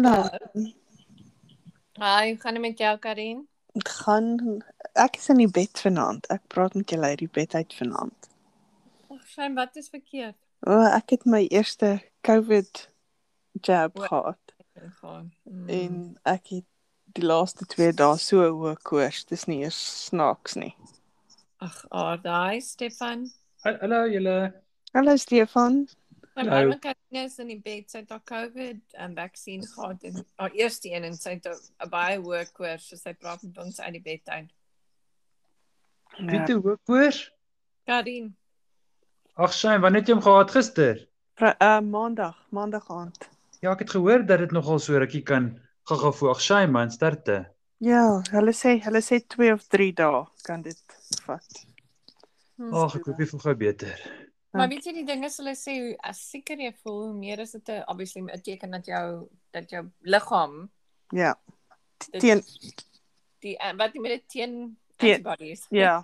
Nou, Hi, gaan dit met jou Karin? dit gaan ek is in die bed vanaand. Ek praat met julle uit die bed uit vanaand. Ag, Shane, wat is verkeerd? O, oh, ek het my eerste COVID jab O. gehad Gaan. Mm. en ek het die laaste 2 dae so hoë koors. Dis nie eens snaaks nie. Ag, aardai Stefan. Hallo julle. Hallo Stefan. My Hallo. ma Karin is in die bed. Sy het haar COVID en vaksin gehad en haar eerste een en sy het 'n- baie hoë koors, so sy praat met ons uit die bed uit. Wie toe hoë koors? Karin, Ag Shane, wanneer het jy hom gehad gister? pra- uh, maandag, maandag aand. Ja, ek het gehoor dat dit nogal so rukkie kan gaga voel. Ag Shane man, sterkte. Ja, hulle sê hulle sê 2 of 3 dae kan dit vat. Ag, ek hoop jy voel gou beter. Maar weet jy die ding is hulle sê hoe as seker jy voel, hoe meer is dit 'n obviously 'n teken dat jou dat jou liggaam Ja. dit- Teen die eh, wat jy met dit teen antibodies. ja.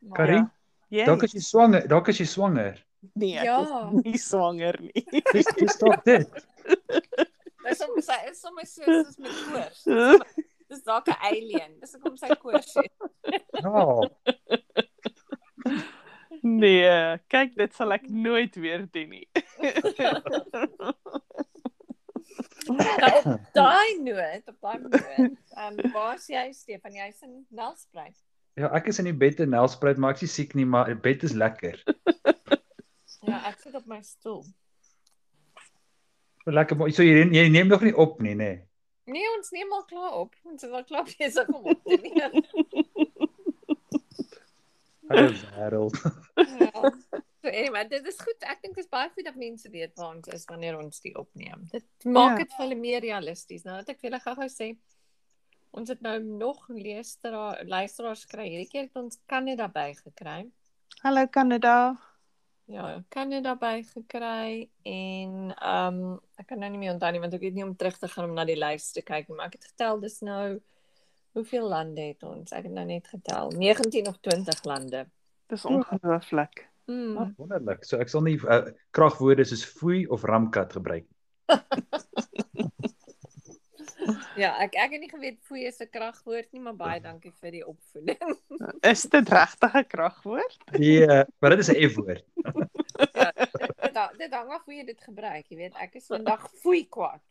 Maar- Karin, Ja. dalk is jy swanger, dalk is jy swanger. Nee, ek Ja. is nie swanger nie. Dis dis dalk dit. Dis om sy is sommer so soos met koors. Dis dalk 'n alien. Dis hoekom sy koors het. Ja. Nee, kyk, dit sal ek nooit weer doen nie. Nou, op daai noot, op daai noot. Ehm um, waar is jy Stefan? Jy's in Nelspruit. Ja, ek is in die bed in Nelspruit, maar ek is nie siek nie, maar die bed is lekker. Ja, ek sit op my stoel. Lekker, maar so jy jy neem nog nie op nie, nê? Nee, ons neem al klaar op. Ons is al klaar besig om op te neem. Hallo wêreld. Ja. So anyway, dit is goed. Ek dink dit is baie goed dat mense weet waar ons is wanneer ons dit opneem. Dit maak Ja. dit vir hulle meer realisties. Nou dat ek vir julle gou-gou sê, ons het nou nog luisteraar luisteraars kry. Hierdie keer het ons Kanada bygekry. Hallo Kanada. Ja, Kanada bygekry en ehm um, ek kan nou nie meer onthou nie want ek weet nie om terug te gaan om na die lys te kyk nie, maar ek het getel dis nou hoeveel lande het ons? Ek het nou net getel, 19 of 20 lande. Dis ongelooflik. Mm. Ah, wonderlik. So ek sal nie uh, kragwoorde soos foei of ramkat gebruik. Ja, ek ek het nie geweet foei is 'n kragwoord nie, maar baie dankie vir die opvoeding. Is dit regtig 'n kragwoord? Nee, maar dit is 'n F-woord. ja, dit hang- dit hang af hoe jy dit gebruik, jy weet. Ek is vandag foei kwaad.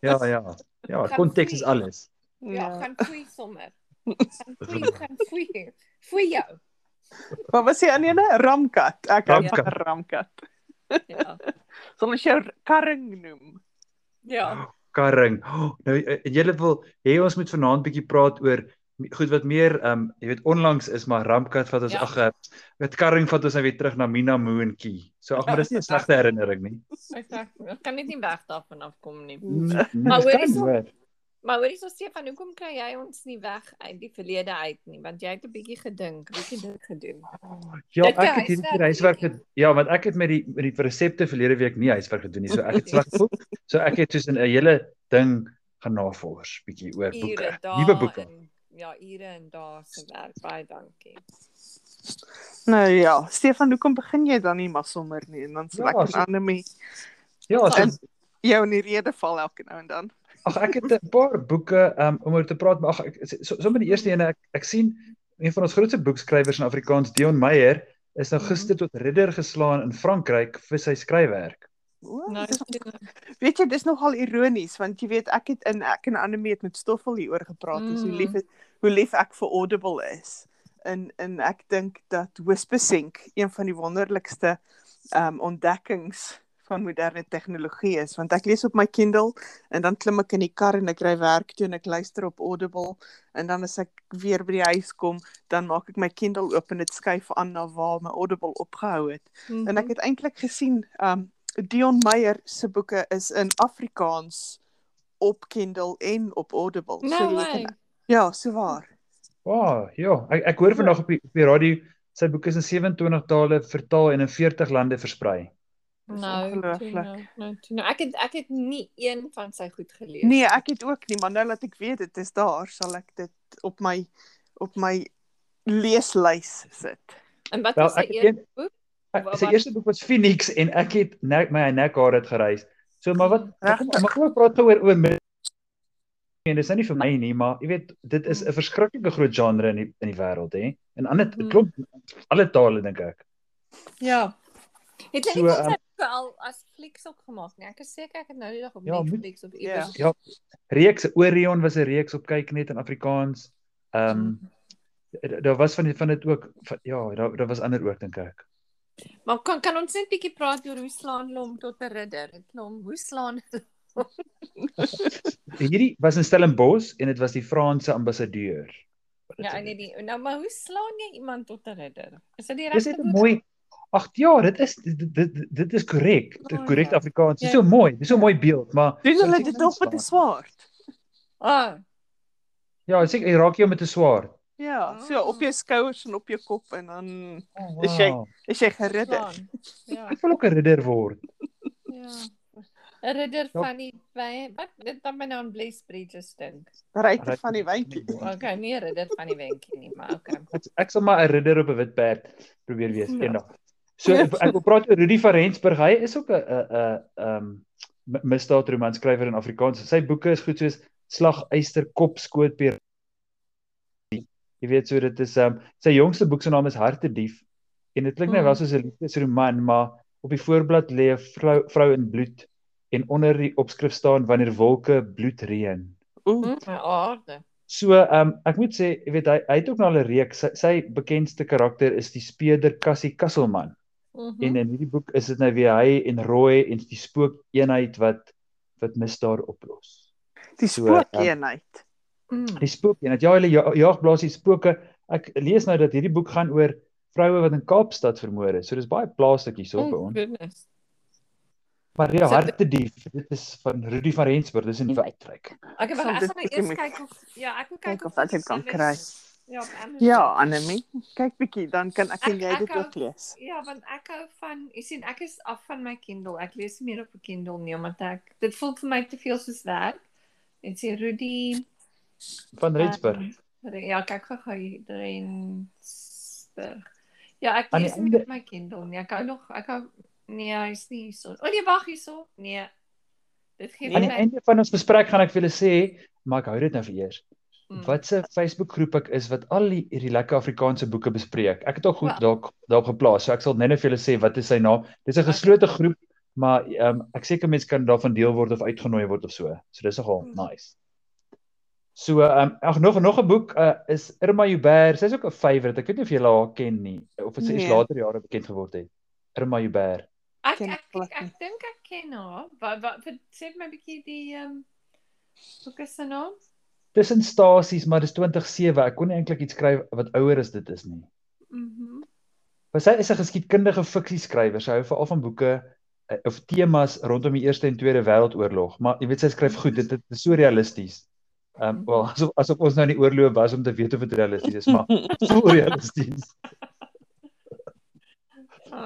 Ja, ja. Ja, konteks is foei. alles. Ja, gaan foei sommer. Gaan foei, gaan foei. Foei jou. Wat was die ander ene? Ramkat. Ek hou van Ramkat. Ja. Ons jou karring noem? Ja. Karring. Oh, nou eh, julle wil hê ons moet vanaand bietjie praat oor goed wat meer ehm um, jy weet onlangs is maar Ramkat wat ons Ja. ag eh, met karring vat ons nou weer terug na Mina Moontjie. So ag maar dis nie 'n slegte herinnering nie. Ek kan net nie weg daarvan afkom nie. Maar Maar hoor hierso- Maar hoorie so Stefan, hoekom kry jy ons nie weg uit die verlede uit nie? Want jy het 'n bietjie gedink, bietjie dit gedoen. Ja, Dit ek jou het hierdie keer huiswerk gedoen. Ja, want ek het met die met die resepte verlede week nie huiswerk gedoen nie. So ek het sleg gevoel. So ek het soos 'n hele ding gaan navors bietjie oor boeke. Nuwe boeke. En, ja, ure en dae se werk. Baie dankie. Nou ja, Stefan, hoekom begin jy dan nie maar sommer nie en dan sal Ja, ek en so- Annelie Ja, so, en jou in die rede val elke nou en dan. Ag ek het 'n paar boeke um, om oor te praat, maar ag ek so, sommer die eerste ene ek, ek sien een van ons grootste boekskrywers in Afrikaans, Dion Meyer, is nou Mhm. gister tot ridder geslaan in Frankryk vir sy skryfwerk. O, Nou, dis- Weet jy, dis nogal ironies want jy weet ek het in ek en Annelie het met Stoffel hieroor gepraat mm. hoe Mm. lief het, hoe lief ek vir Audible is. En en ek dink dat Whispersync een van die wonderlikste ehm um, ontdekkings van moderne tegnologie is want ek lees op my Kindle en dan klim ek in die kar en ek ry werk toe en ek luister op Audible en dan as ek weer by die huis kom dan maak ek my Kindle oop en dit skuif aan na waar my Audible opgehou het. Mhm. En ek het eintlik gesien um Dion Meyer se boeke is in Afrikaans op Kindle en op Audible. No jy way. kan Ja, so waar. Wow, ja, ek ek hoor vandag op die op die radio sy boek is in 27 tale vertaal en in 40 lande versprei. Nou, ongelooflik. nou, nou, nou. Ek het ek het nie een van sy goed gelees. Nee, ek het ook nie, maar nou laat ek weet dit is daar, sal ek dit op my op my leeslys sit. En wat Wel, was sy eerste een- boek? Ek- Sy wat- eerste boek was Phoenix en ek het nek my nekhare het gereis So maar wat Regtig? maar kom ek praat oor oor en dis nou nie vir my nie, maar jy weet dit is 'n verskriklike groot genre in die in die wêreld hè. En ander Mhm. klop alle tale dink ek. Ja. Het jy So, nie al as flieks opgemaak nie? Ek is seker ek het nou die dag op Ja, moet- Netflix of Ja. iewers. Ja, reeks Orion was 'n reeks op kyk net in Afrikaans. Ehm um, daar was van die van dit ook van, ja, daar daar was ander ook dink ek. Maar kan kan ons net bietjie praat oor hoe slaan hulle hom tot 'n ridder? Hulle hom hoe slaan Hierdie was in Stellenbosch en dit was die Franse ambassadeur. dit Ja, nee, die nou maar hoe slaan jy iemand tot 'n ridder? Is dit die Dis regte net 'n mooi Ag ja, dit is dit dit, dit is korrek. Oh, Korrek ja. Afrikaans. Dit is Ja. so mooi. Dis so 'n mooi beeld, maar Doen hulle dit ek nog met 'n swaard? Ah, ja, ek sê jy raak jou met 'n swaard. Ja, so op jou skouers en op jou kop en dan Oh, Is jy- wow. is jy geridder. Ja, Ek wil ook 'n ridder word. ja. 'n Ridder Ja. van die wat dit dan my nou aan Blaze Bridges dink. Ryter van die wyntjie. Okay, nie ridder van die wenkie nie, maar okay. Ek, ek sal maar 'n ridder op 'n wit perd probeer wees Ja. eendag. So ek, ek wil praat oor Rudy van Rensburg. Hy is ook 'n 'n 'n ehm misdaadromanskrywer in Afrikaans. Sy boeke is goed soos Slag Eyster Kop Skootbeer. Jy weet so dit is um, sy jongste boek se naam is Hartedief en dit klink nou wel Mm. soos 'n liefdesroman, maar op die voorblad lê 'n vrou vrou in bloed en onder die opskrif staan wanneer wolke bloed reën. Ooh, Hm, my aarde. So, ehm um, ek moet sê, jy weet hy hy het ook nou al 'n reeks. Sy, sy bekendste karakter is die speeder Cassie Kasselman. Mhm. En in hierdie boek is dit nou weer hy en Roy en die spookeenheid wat wat misdaad oplos. die So, ehm, spookeenheid. Mm. Die spookeenheid. Ja, hulle ja, jaag blaasie spooke. Ek lees nou dat hierdie boek gaan oor vroue wat in Kaapstad vermoor is. So dis baie plaaslik hierso by Oh, ons. goodness. Maar ja, So- Hartedief, dit is van Rudy van Rensburg, dis in. Ek Sal wag, ek gaan nou bietjie eers kyk of ja, ek wil kyk Kyk of ek dit kan kry. is- Ja, op Amazon. Ja, Annelie, kyk bietjie, dan kan ek en Ek- jy ek dit hou- ook lees. Ja, want ek hou van, jy sien, ek is af van my Kindle. Ek lees nie meer op 'n Kindle nie omdat ek dit voel vir my te veel soos werk. En sê Rudy Van Rensburg. ehm, Re- ja, kyk gou gou hier Rensburg. Ja, ek lees nie meer op my Kindle nie. Ek hou nog ek hou nee, hy's nie hierso. O nee, wag hierso. Nee. Dit gee Aan die my einde van ons bespreek gaan ek vir julle sê, maar ek hou dit nou vir eers. Mm. Wat se Facebookgroep ek is wat al die hierdie lekker Afrikaanse boeke bespreek. Ek het al goed Wow. dalk daarop geplaas. So ek sal net nou vir julle sê wat is sy naam. Dis 'n geslote groep, maar ehm um, ek seker mense kan daarvan deel word of uitgenooi word of so. So dis nogal Hmm. nice. So ehm um, ag nog nog 'n boek uh, is Irma Joubert. Sy's ook 'n favourite. Ek weet nie of julle haar ken nie of dit sy Nee. later jare bekend geword het. Irma Joubert. Ek ken ek ek, ek dink ek ken haar. Wat wat sê my bietjie die ehm um, is sy naam? Tussen stasies, maar dis 2007. Ek kon nie eintlik iets skryf wat ouer as dit is nie. Mhm. Maar sy is 'n geskiedkundige fiksieskrywer. Sy hou veral van boeke eh, of temas rondom die Eerste en Tweede Wêreldoorlog, maar jy weet sy skryf goed. Dit, dit is so realisties. Ehm um, wel asof asof ons nou in die oorlog was om te weet of dit realisties is, maar so realisties.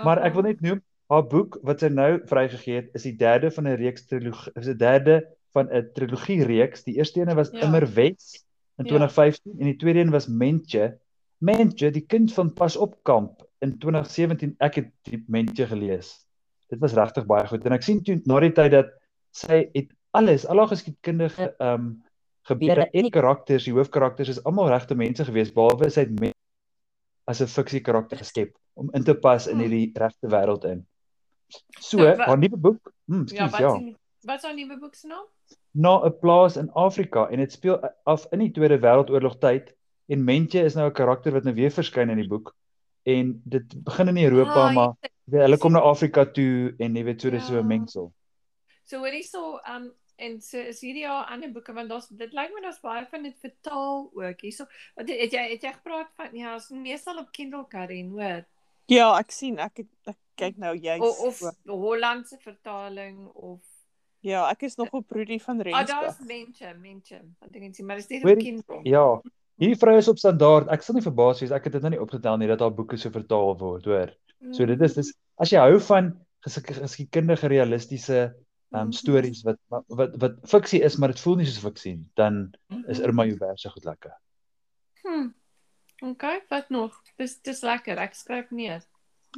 Maar ek wil net noem haar boek wat sy nou vrygegee het is die derde van 'n reeks trilogie, is die derde van 'n trilogie reeks. Die eerste een was Ja. ja. Immer Wes in Ja. 2015 en die tweede een was Mentje. Mentje, die kind van Pas op kamp in 2017. Ek het die Mentje gelees. Dit was regtig baie goed en ek sien toe na die tyd dat sy het alles, al haar geskiedkundige ehm um, gebeure en karakters, die hoofkarakters is almal regte mense gewees behalwe sy het men- as 'n fiksie karakter geskep om in te pas in Hmm. hierdie regte wêreld in. So, Nou, haar nuwe boek, hm, Ja, skus, wat ja, is wat is haar nuwe boek se naam? na 'n plaas in Afrika en dit speel af in die Tweede Wêreldoorlog tyd en Mentje is nou 'n karakter wat nou weer verskyn in die boek en dit begin in Europa, Ah, maar weet, hulle kom na Afrika toe en jy weet so dis so Ja. 'n mengsel. So hoorie so um en so is hierdie haar ander boeke want daar's dit lyk my daar's baie van dit vertaal ook hierso. Want het jy het jy gepraat van ja, is meestal op Kindle Karin, hoor. Ja, ek sien ek het, ek kyk nou juis. Of, of Hollandse vertaling of ja, ek is nog op Rudy van Ah, Rensburg. daar's mense, mense. Wat dink jy, maar dis nie Hoorie, op Kindle. Ja. Hierdie vrou is op standaard. Ek sal nie verbaas wees ek het dit nou nie opgetel nie dat haar boeke so vertaal word, hoor. So dit is dis as jy hou van ges- geskiedkundige realistiese um Mhm. stories wat wat wat, wat fiksie is, maar dit voel nie soos fiksie nie, dan is Irma Joubert se goed lekker. Hm. Okay, wat nog? Dis dis lekker. Ek skryf neer.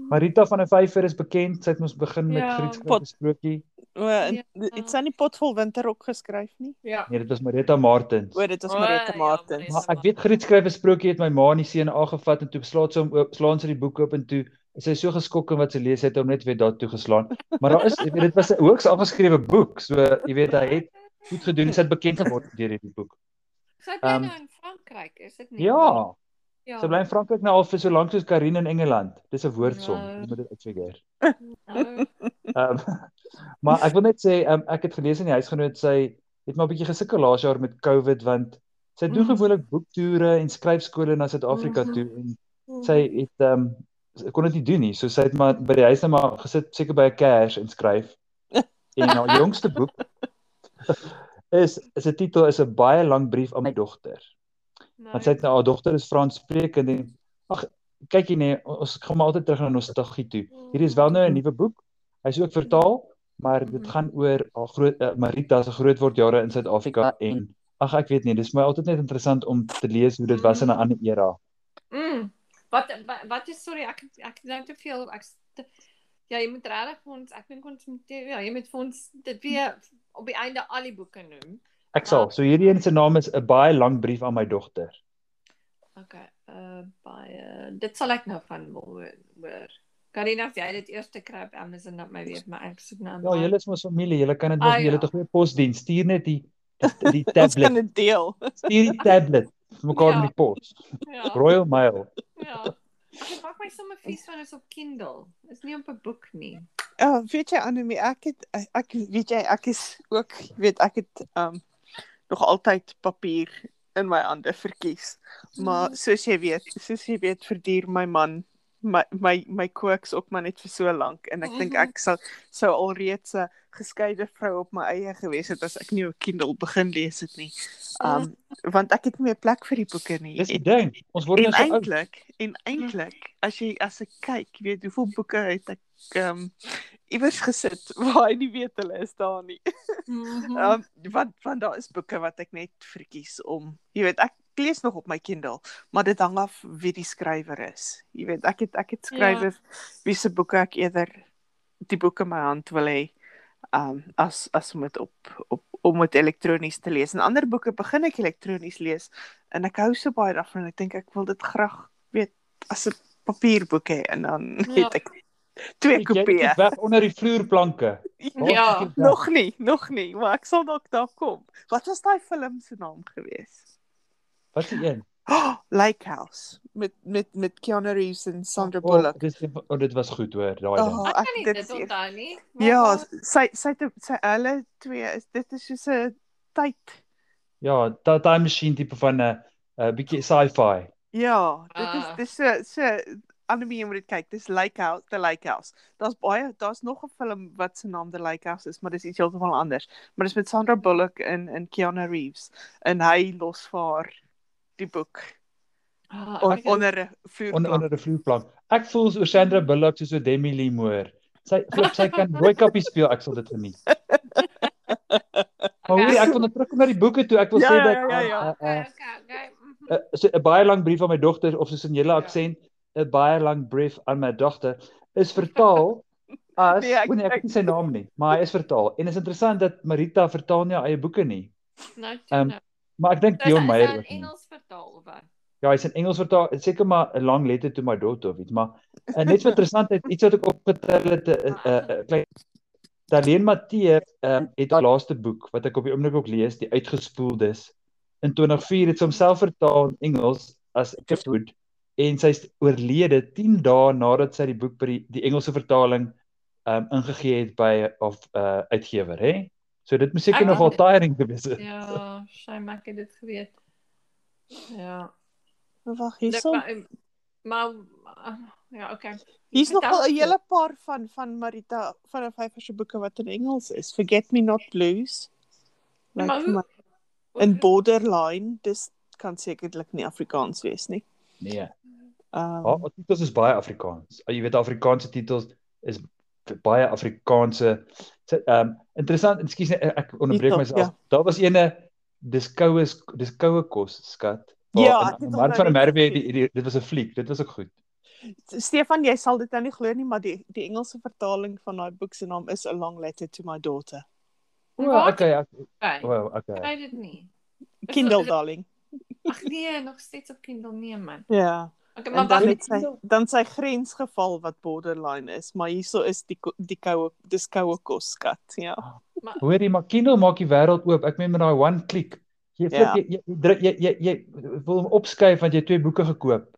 Marita van der Vyver is bekend. Sy het ons begin met Ja, Griet pot- sprokie. O, en Ja. dit sy nie potvol winter ook geskryf nie. Ja. Nee, dit was Marita Martins. O, dit was Marita ja, Martins. Marita. Maar ek weet Griet skryf 'n sprokie het my ma in die seën aangevat en toe slaat sy hom oop, slaan sy die boek oop en toe is sy so geskok in wat sy lees het hom net weer daartoe geslaan. Maar daar is, dit was 'n hoogs afgeskrewe boek, so jy weet hy het goed gedoen. Sy het bekend geword deur hierdie boek. Sy bly Ehm, nou in Frankryk, is dit nie? Ja, Ja. sy bly in Frankryk nou al vir so lank soos Karine in Engeland. Dis 'n woordsom. Nou. Jy moet dit uitfigure. Nou, Ehm maar ek wil net sê um, ek het gelees in die huisgenoot sy het maar 'n bietjie gesukkel laas jaar met COVID want sy doen Mhm. gewoonlik boektoere en skryfskole na Suid-Afrika Mhm. toe en sy het ehm um, kon dit nie doen nie. So sy het maar by die huis net maar gesit seker by 'n kers en skryf. En haar jongste boek is is 'n titel is 'n baie lang brief aan my dogter. Want sy het nou haar dogter is Frans sprekend en ag kyk jy nee, ons gaan maar altyd terug na nostalgie toe. Hierdie is wel nou 'n nuwe boek. Hy's ook vertaal, maar dit gaan oor haar groot uh, Marita se grootword jare in Suid-Afrika en ag ek weet nie, dis my altyd net interessant om te lees hoe dit was in 'n ander era. Mm. Wat wat, wat is sorry, ek ek dink te veel ek te, ja, jy moet regtig vir ons ek dink ons moet ja, jy moet vir ons dit weer op die einde al die boeke noem. Ek sal. So hierdie een se naam is 'n baie lang brief aan my dogter. Okay, uh baie dit sal ek nou van hoor. Karina, as jy dit eers kry op Amazon dat my weet, maar ek soek nou. Ja, julle is mos familie, julle kan dit Ah, mos julle ja. het 'n goeie posdiens. Stuur net die die, die Ons kan tablet. dit deel. Stuur die tablet vir mekaar Ja. met die pos. ja. Royal Mail. Ja. Ek maak my sommer vies van is op Kindle. Is nie op 'n boek nie. Ja, weet jy Anemie, ek het ek weet jy ek is ook weet ek het um nog altyd papier in my hande verkies. Maar Mhm. soos jy weet, soos jy weet verduur my man my my my kooks ook maar net vir so lank en ek dink ek sou sou alreeds 'n geskeide vrou op my eie gewees het as ek nie 'n Kindle begin lees het nie. Um want ek het nie meer plek vir die boeke nie. Dis die ding. Ons word nou so oud. eintlik, en eintlik, as jy as ek kyk, jy weet hoeveel boeke het ek um, iewers gesit waar hy nie weet hulle is daar nie. Mhm. Ehm um, want want daar is boeke wat ek net verkies om. Jy weet, ek lees nog op my Kindle, maar dit hang af wie die skrywer is. Jy weet, ek het ek het Ja. skrywers wie se boeke ek eerder die boeke in my hand wil hê um, as as om dit op op om dit elektronies te lees. En ander boeke begin ek elektronies lees en ek hou so baie daarvan en ek dink ek wil dit graag weet as 'n papierboek hê en dan Ja. het ek twee kopieë. weg onder die vloerplanke. Waar Ja. weg? Nog nie, nog nie, maar ek sal dalk daar kom. Wat was daai film se naam gewees? Wat is die een? Oh, Lake House met met met Keanu Reeves en Sandra Oh, Bullock. dis oh, dit was goed hoor, daai Oh, ding. Ek ek kan nie dit dit is- onthou nie. Ja, sy sy het sy hulle twee is dit is soos 'n tyd. Ja, daai time machine tipe van 'n uh, 'n uh, bietjie sci-fi. Ja, dit is Ah. dis so so jy moet dit kyk. Dis Lake House, The Lake House. Daar's baie daar's nog 'n film wat se naam The Lake House is, maar dis iets heeltemal anders. Maar dis met Sandra Bullock en en Keanu Reeves en hy los vir haar die boek Ah, on, ek- onder 'n vloerplank. onder onder 'n vloerplank. Ek voel so Sandra Bullock soos 'n Demi Lee Moore. Sy flip sy kan rooi kappie speel, ek sal dit geniet. Maar hoorie, ek wil net terugkom na die boeke toe. Ek wil Ja, sê ja, dat ja, ja. uh, uh, Okay, uh, okay, okay. mhm. uh, so 'n baie lang brief aan my dogter of soos in julle Ja. aksent, 'n baie lang brief aan my dogter is vertaal as Nee, ek- o nee, ek ek- weet nie sy naam nie, maar hy is vertaal. En is interessant dat Marita vertaal nie haar eie boeke nie. Nou, toe Ehm, nou. Maar ek dink So, is Dion is Meyer ook in. Engels vertaal of wat? Ja, hy's in Engels vertaal. Seker maar 'n lang letter to my daughter of iets, maar uh, net vir interessantheid, iets wat ek opgetel het 'n uh, uh, klein Darlene Matthee um, het haar laaste boek wat ek op die oomblik ook lees, die uitgespoeldes in 2004 het sy homself vertaal in Engels as Giftwood en sy's oorlede 10 dae nadat sy die boek by die, die Engelse vertaling um ingegee het by of uh uitgewer, hè? So dit moet seker Ek- nogal tiring gewees het. Ja, shame ek het dit geweet. Ja. Wag, hierso. maar, maar ah, ja, okay. Hier's nogal 'n hele paar van van Marita van 'n vyfer se boeke wat in Engels is. Forget Me Not Blues. Ja, maar vir hoe- my in Borderline, dis kan sekerlik nie Afrikaans wees nie. Nee. Ehm Haar titels is baie Afrikaans. Jy weet Afrikaanse titels is baie Afrikaanse. Ehm um, interessant, ekskuus net ek onderbreek myself. ja. Daar was ene dis koue dis koue kos skat. Ja, Mark van der Merwe die, die dit was 'n fliek. Dit was ook goed. Stefan, jy sal dit nou nie glo nie, maar die die Engelse vertaling van daai boek se naam is A Long Letter to My Daughter. O, Wat? okay, Okay. wow, okay. Kry dit nie. Kindle darling. Ag nee, nog steeds op Kindle nee man. Ja. Okay, maar dan het sy dan sy grensgeval wat borderline is, maar hierso is die die koue dis koue koskat, ja. Hoorie, maar Kindle maak die wêreld oop. Ek meen met daai one click. Jy Ja. ja. jy, jy, druk jy, jy jy wil hom opskuif want jy twee boeke gekoop.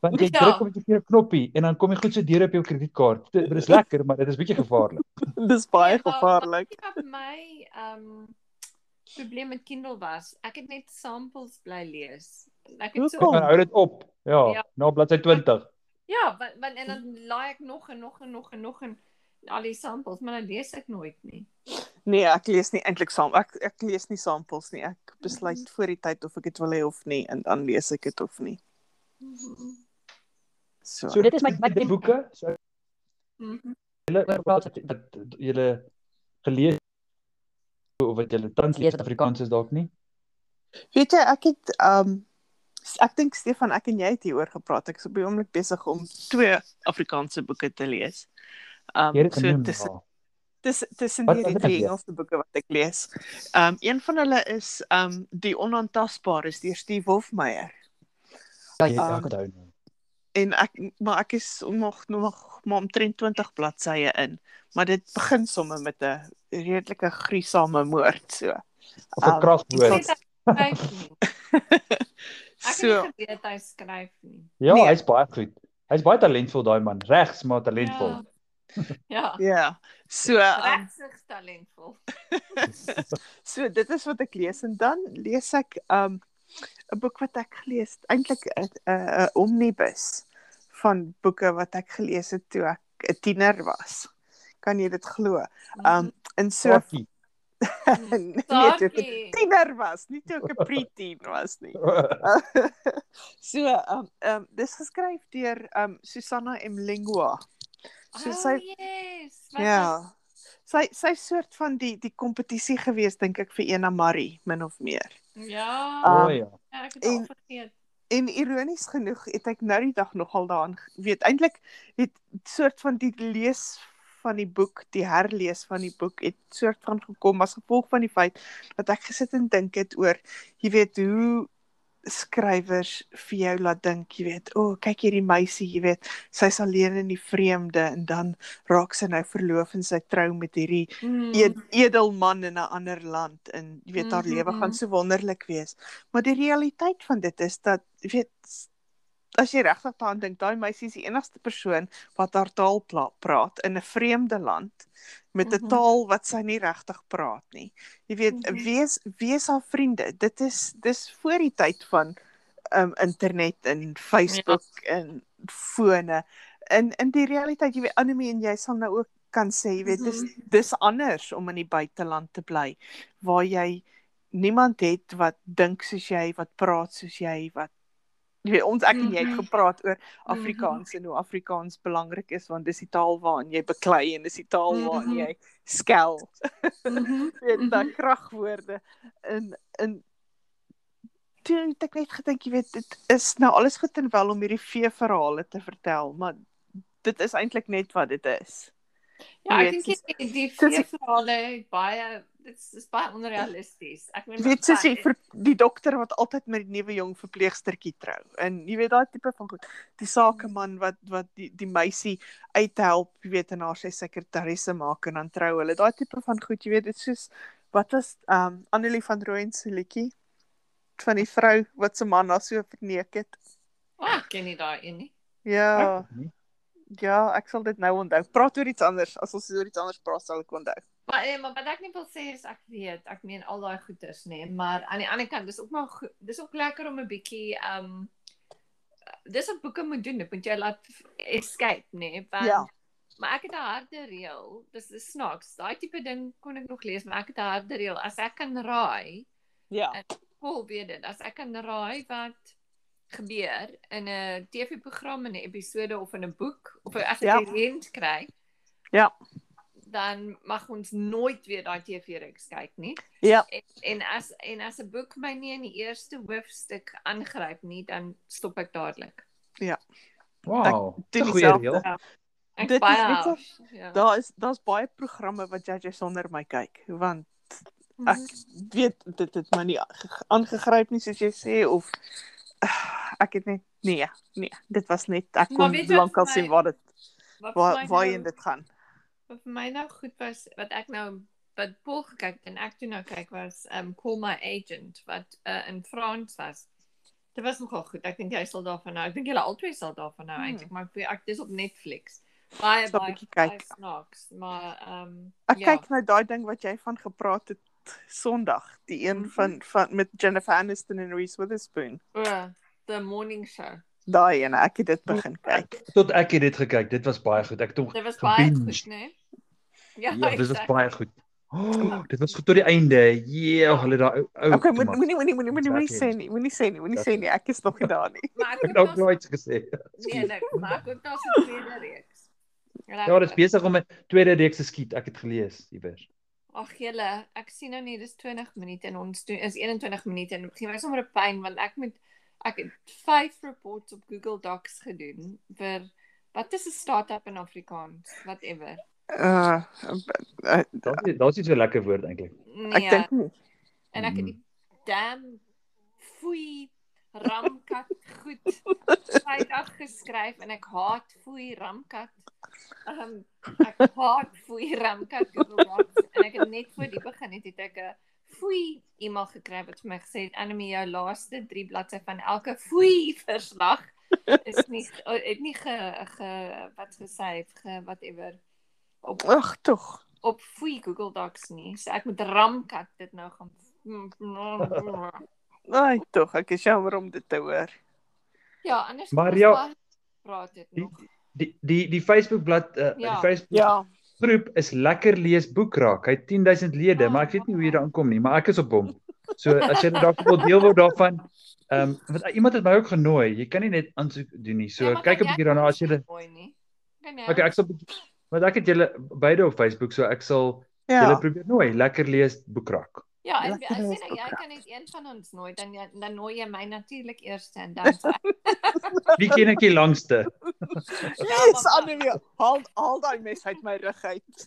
Want jy Ja. druk op 'n verkeerde knoppie en dan kom jy goed so deur op jou kredietkaart. Dit is lekker, maar dit is bietjie gevaarlik. Dis baie maar gevaarlik. Wat wat my ehm probleem met Kindle was, ek het net samples bly lees. Ek het so Hoekom? Hou dit op. Ja, Ja. na bladsy 20. Ja, want, want en dan laai ek nog en nog en nog en nog en al die samples, maar dan lees ek nooit nie. Nee, ek lees nie eintlik saam. Ek ek lees nie samples nie. Ek besluit voor die tyd of ek dit wil hê of nie en dan lees ek dit of nie. So. So dit is my my boeke. So Mhm. julle dat julle gelees of wat julle tans lees wat Afrikaans is dalk nie. Weet jy, ek het um ek dink Stefan, ek en jy het hieroor gepraat. Ek is op die oomblik besig om twee Afrikaanse boeke te lees. Um het dit so tussen ja. dis tussen Wat- die die? Engelse boeke wat ek lees. Um een van hulle is um Die Onaantastbare is deur Steve Hofmeyer. Ja, Um, ek onthou nou. En ek maar ek is nog nog maar omtrent 20 bladsye in, maar dit begin sommer met 'n redelike gruisame moord so. Of 'n um, kragwoord. Ek So het nie geweet hy skryf nie. Ja, nee. hy's baie goed. Hy's baie talentvol daai man. Regs maar talentvol. Ja. ja. So um, Regsig talentvol. so dit is wat ek lees en dan lees ek um 'n boek wat ek gelees eintlik 'n 'n omnibus van boeke wat ek gelees het toe ek 'n tiener was. Kan jy dit glo? Um in so Sorry. Nee, toe ek 'n tiener was, nie toe ek 'n preteen was nie. so um um dis geskryf deur um Susanna Mlingwa. So oh, sy yes. Wat ja. was- Sy sy soort van die die kompetisie gewees dink ek vir Ena Marie min of meer. Ja. O Um, ja. ja, ek het al en- vergeet. En ironies genoeg het ek nou die dag nogal daaraan weet eintlik het soort van die lees van die boek, die herlees van die boek het soort van gekom as gevolg van die feit dat ek gesit en dink het oor jy weet hoe skrywers vir jou laat dink, jy weet, o, oh, kyk hierdie meisie, jy weet, sy's alleen in die vreemde en dan raak sy nou verloof en sy trou met hierdie Mm. ed, edelman in 'n ander land en jy weet haar Mhm, lewe gaan mhm. so wonderlik wees. Maar die realiteit van dit is dat jy weet as jy regtig daaraan dink, daai meisie is die enigste persoon wat haar taal pla- praat in 'n vreemde land met 'n Mhm. taal wat sy nie regtig praat nie. Jy weet, Mhm. wees wees haar vriende. Dit is dis voor die tyd van um internet en Facebook ja. en fone. In in die realiteit, jy weet, Annelie en jy sal nou ook kan sê, jy weet, dis dis anders om in die buiteland te bly waar jy niemand het wat dink soos jy, wat praat soos jy, wat jy weet ons ek en jy het Mhm. gepraat oor Afrikaans en hoe Afrikaans belangrik is want dis die taal waarin jy beklei en dis die taal waarin Mhm. jy skel. Mhm. Jy weet daai Mhm. kragwoorde in in toe het ek net gedink, jy weet, dit is nou alles goed en wel om hierdie vee verhale te vertel, maar dit is eintlik net wat dit is. Ja, Jy ek weet, dink die, die soos vier ek- verhale het baie dit is, baie onrealisties. Ek meen Jy weet soos jy vir die dokter wat altyd met die nuwe jong verpleegstertjie trou. En jy weet daai tipe van goed. Die sakeman wat wat die die meisie uithelp, jy weet en haar sy sekretarisse maak en dan trou hulle. Daai tipe van goed, jy weet dit is soos wat was um Annelie van Rooyen se liedjie van die vrou wat se man haar so verneek het. Oh, ek ken nie daai een nie. Ja, Nee. Ja, ek sal dit nou onthou. Praat oor iets anders. As ons oor iets anders praat, sal ek onthou. Maar eh, maar wat ek net wil sê is ek weet, ek meen al daai goeders nê, maar aan die ander kant dis ook maar dis ook lekker om 'n bietjie um dis wat boeke moet doen, dit moet jy laat escape nê, want Ja. Maar ek het 'n harde reël. Dis is snaaks. Daai tipe ding kon ek nog lees, maar ek het 'n harde reël. As ek kan raai, Ja. Paul weet dit. As ek kan raai wat gebeur in 'n TV-program, in 'n episode of in 'n boek of as ek Ja. 'n kry, Ja. dan mag ons nooit weer daai TV-reeks kyk nie. Ja. En, en as en as 'n boek my nie in die eerste hoofstuk aangryp nie, dan stop ek dadelik. Wow. doen Dis 'n goeie reël. Ja. Ek Dit is baie weet jy, af, ja. Daar is daar's baie programme wat jy sonder my kyk want ek Mhm. weet dit het my nie aange- aangegryp nie soos jy sê of ek het net nee, nee, dit was net ek kon lankal sien waar dit waar waarheen nou- dit gaan. Wat vir my nou goed was wat ek nou wat Paul gekyk en ek toe nou kyk was um Call My Agent wat uh, in Frans was. Dit was nogal goed. Ek dink jy sal daarvan nou. Ek dink julle albei sal daarvan nou Hmm. eintlik, maar ek, dis op Netflix. Baie Sal baie kyk. snaaks, maar um Ek ja. kyk nou daai ding wat jy van gepraat het Sondag, die een Mhm. van van met Jennifer Aniston en Reese Witherspoon. Uh, the morning show. Daai ene, ek het dit begin kyk. Tot ek het dit gekyk. Dit was baie goed. Ek het hom Dit was baie gebinge. goed, né? Ja, Ja, dit was baie goed. Oh, dit was goed tot die einde. Ja, hulle daai ou ou. Okay, moenie moenie moenie moenie moenie Exactly. sê nie, moenie sê nie, moenie sê nie. Ek is nog nie daar nie. Maar ek het ook ook nooit gesê. nee, nee, maar ek het daar se tweede reeks. Ja, dit is besig om 'n tweede reeks te skiet. Ek het gelees iewers. Ag julle, ek sien nou nie dis 20 minute en ons doen is 21 minute en dit begin my sommer 'n pyn want ek moet ek het 5 reports op Google Docs gedoen vir wat is 'n startup in Afrikaans, whatever. Uh, uh Daar's daar's iets so lekker woord eintlik. Nee, ek dink nie. en ek het die damn foei ramkat goed Vrydag geskryf en ek haat foei ramkat. Ehm um, ek haat foei ramkat Google Docs en ek het net voor die begin het, het ek 'n foei e-mail gekry wat vir my gesê het Annelie jou laaste 3 bladsy van elke foei verslag is nie het nie ge, ge wat gesê ge whatever op Ag tog. op foei Google Docs nie. So ek moet ramkat dit nou gaan Ai tog, ek is jammer om dit te hoor. Ja, anders Maar ja, praat dit die- nog. Die die die Facebook blad uh, Ja. die Facebook Ja, groep is lekker lees boekraak. Hy het 10000 lede, Ah, maar ek weet nie hoe jy daar aankom nie, maar ek is op hom. So as jy dalk wil deel word daarvan, ehm um, want iemand het my ook genooi. Jy kan nie net aansoek doen nie. So Ja, kyk 'n bietjie daarna as jy dit mooi nie. Kan jy? Okay, ek sal bietjie- want ek het julle beide op Facebook, so ek sal ja. julle probeer nooi. Lekker lees boekraak. Ja, en as jy nou jy kan net een van ons nooi, dan jy- dan nooi jy my natuurlik eers en dan Wie ken ek die langste? Yes, maar- Annelie, haal haal daai mes uit my rug uit.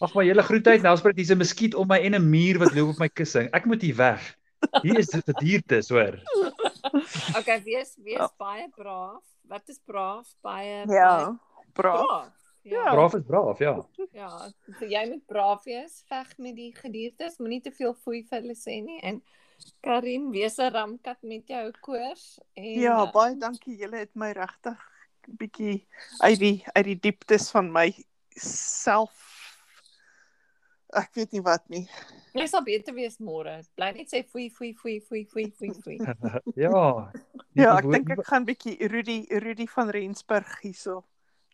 Ag maar julle groet uit. Nou spreek hier's 'n muskiet om my en 'n muur wat loop op my kussing. Ek moet hier weg. Hier is dit 'n dierte, hoor. Okay, wees wees Ja. baie braaf. Wat is braaf? Baie Ja, baie braaf. braaf. Ja. Braaf is braaf, ja. Ja, so jy moet braaf wees, veg met die gediertes, moenie te veel foei vir hulle sê nie en Karin, wees 'n ramkat met jou koors en Ja, uh, baie dankie. Julle het my regtig bietjie uit die uit die dieptes van my self ek weet nie wat nie. jy sal beter wees môre. Bly net sê foei foei foei foei foei foei foei. Ja. Ja, ek dink ek gaan bietjie Rudy Rudy van Rensburg hierso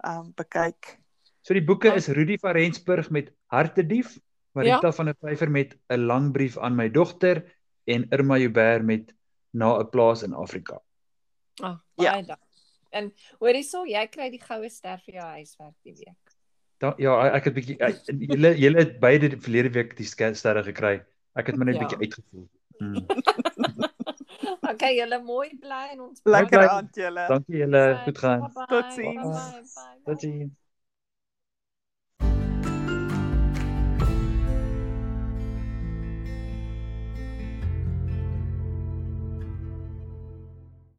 um bekyk. So die boeke is Rudy van Rensburg met Hartedief, Marita ja. van der Vyver met 'n lang brief aan my dogter en Irma Joubert met na 'n plaas in Afrika. Ah, Ja. baie dankie. En hoorie so, jy kry die goue ster vir jou huiswerk die week. Da, ja, ek het bietjie julle julle het beide die verlede week die sterre gekry. Ek het my net Ja. bietjie uitgevoel. Hmm. Okay, julle mooi bly en ons Lekker aand julle. Dankie julle, goed gaan. Totsiens. Totsiens.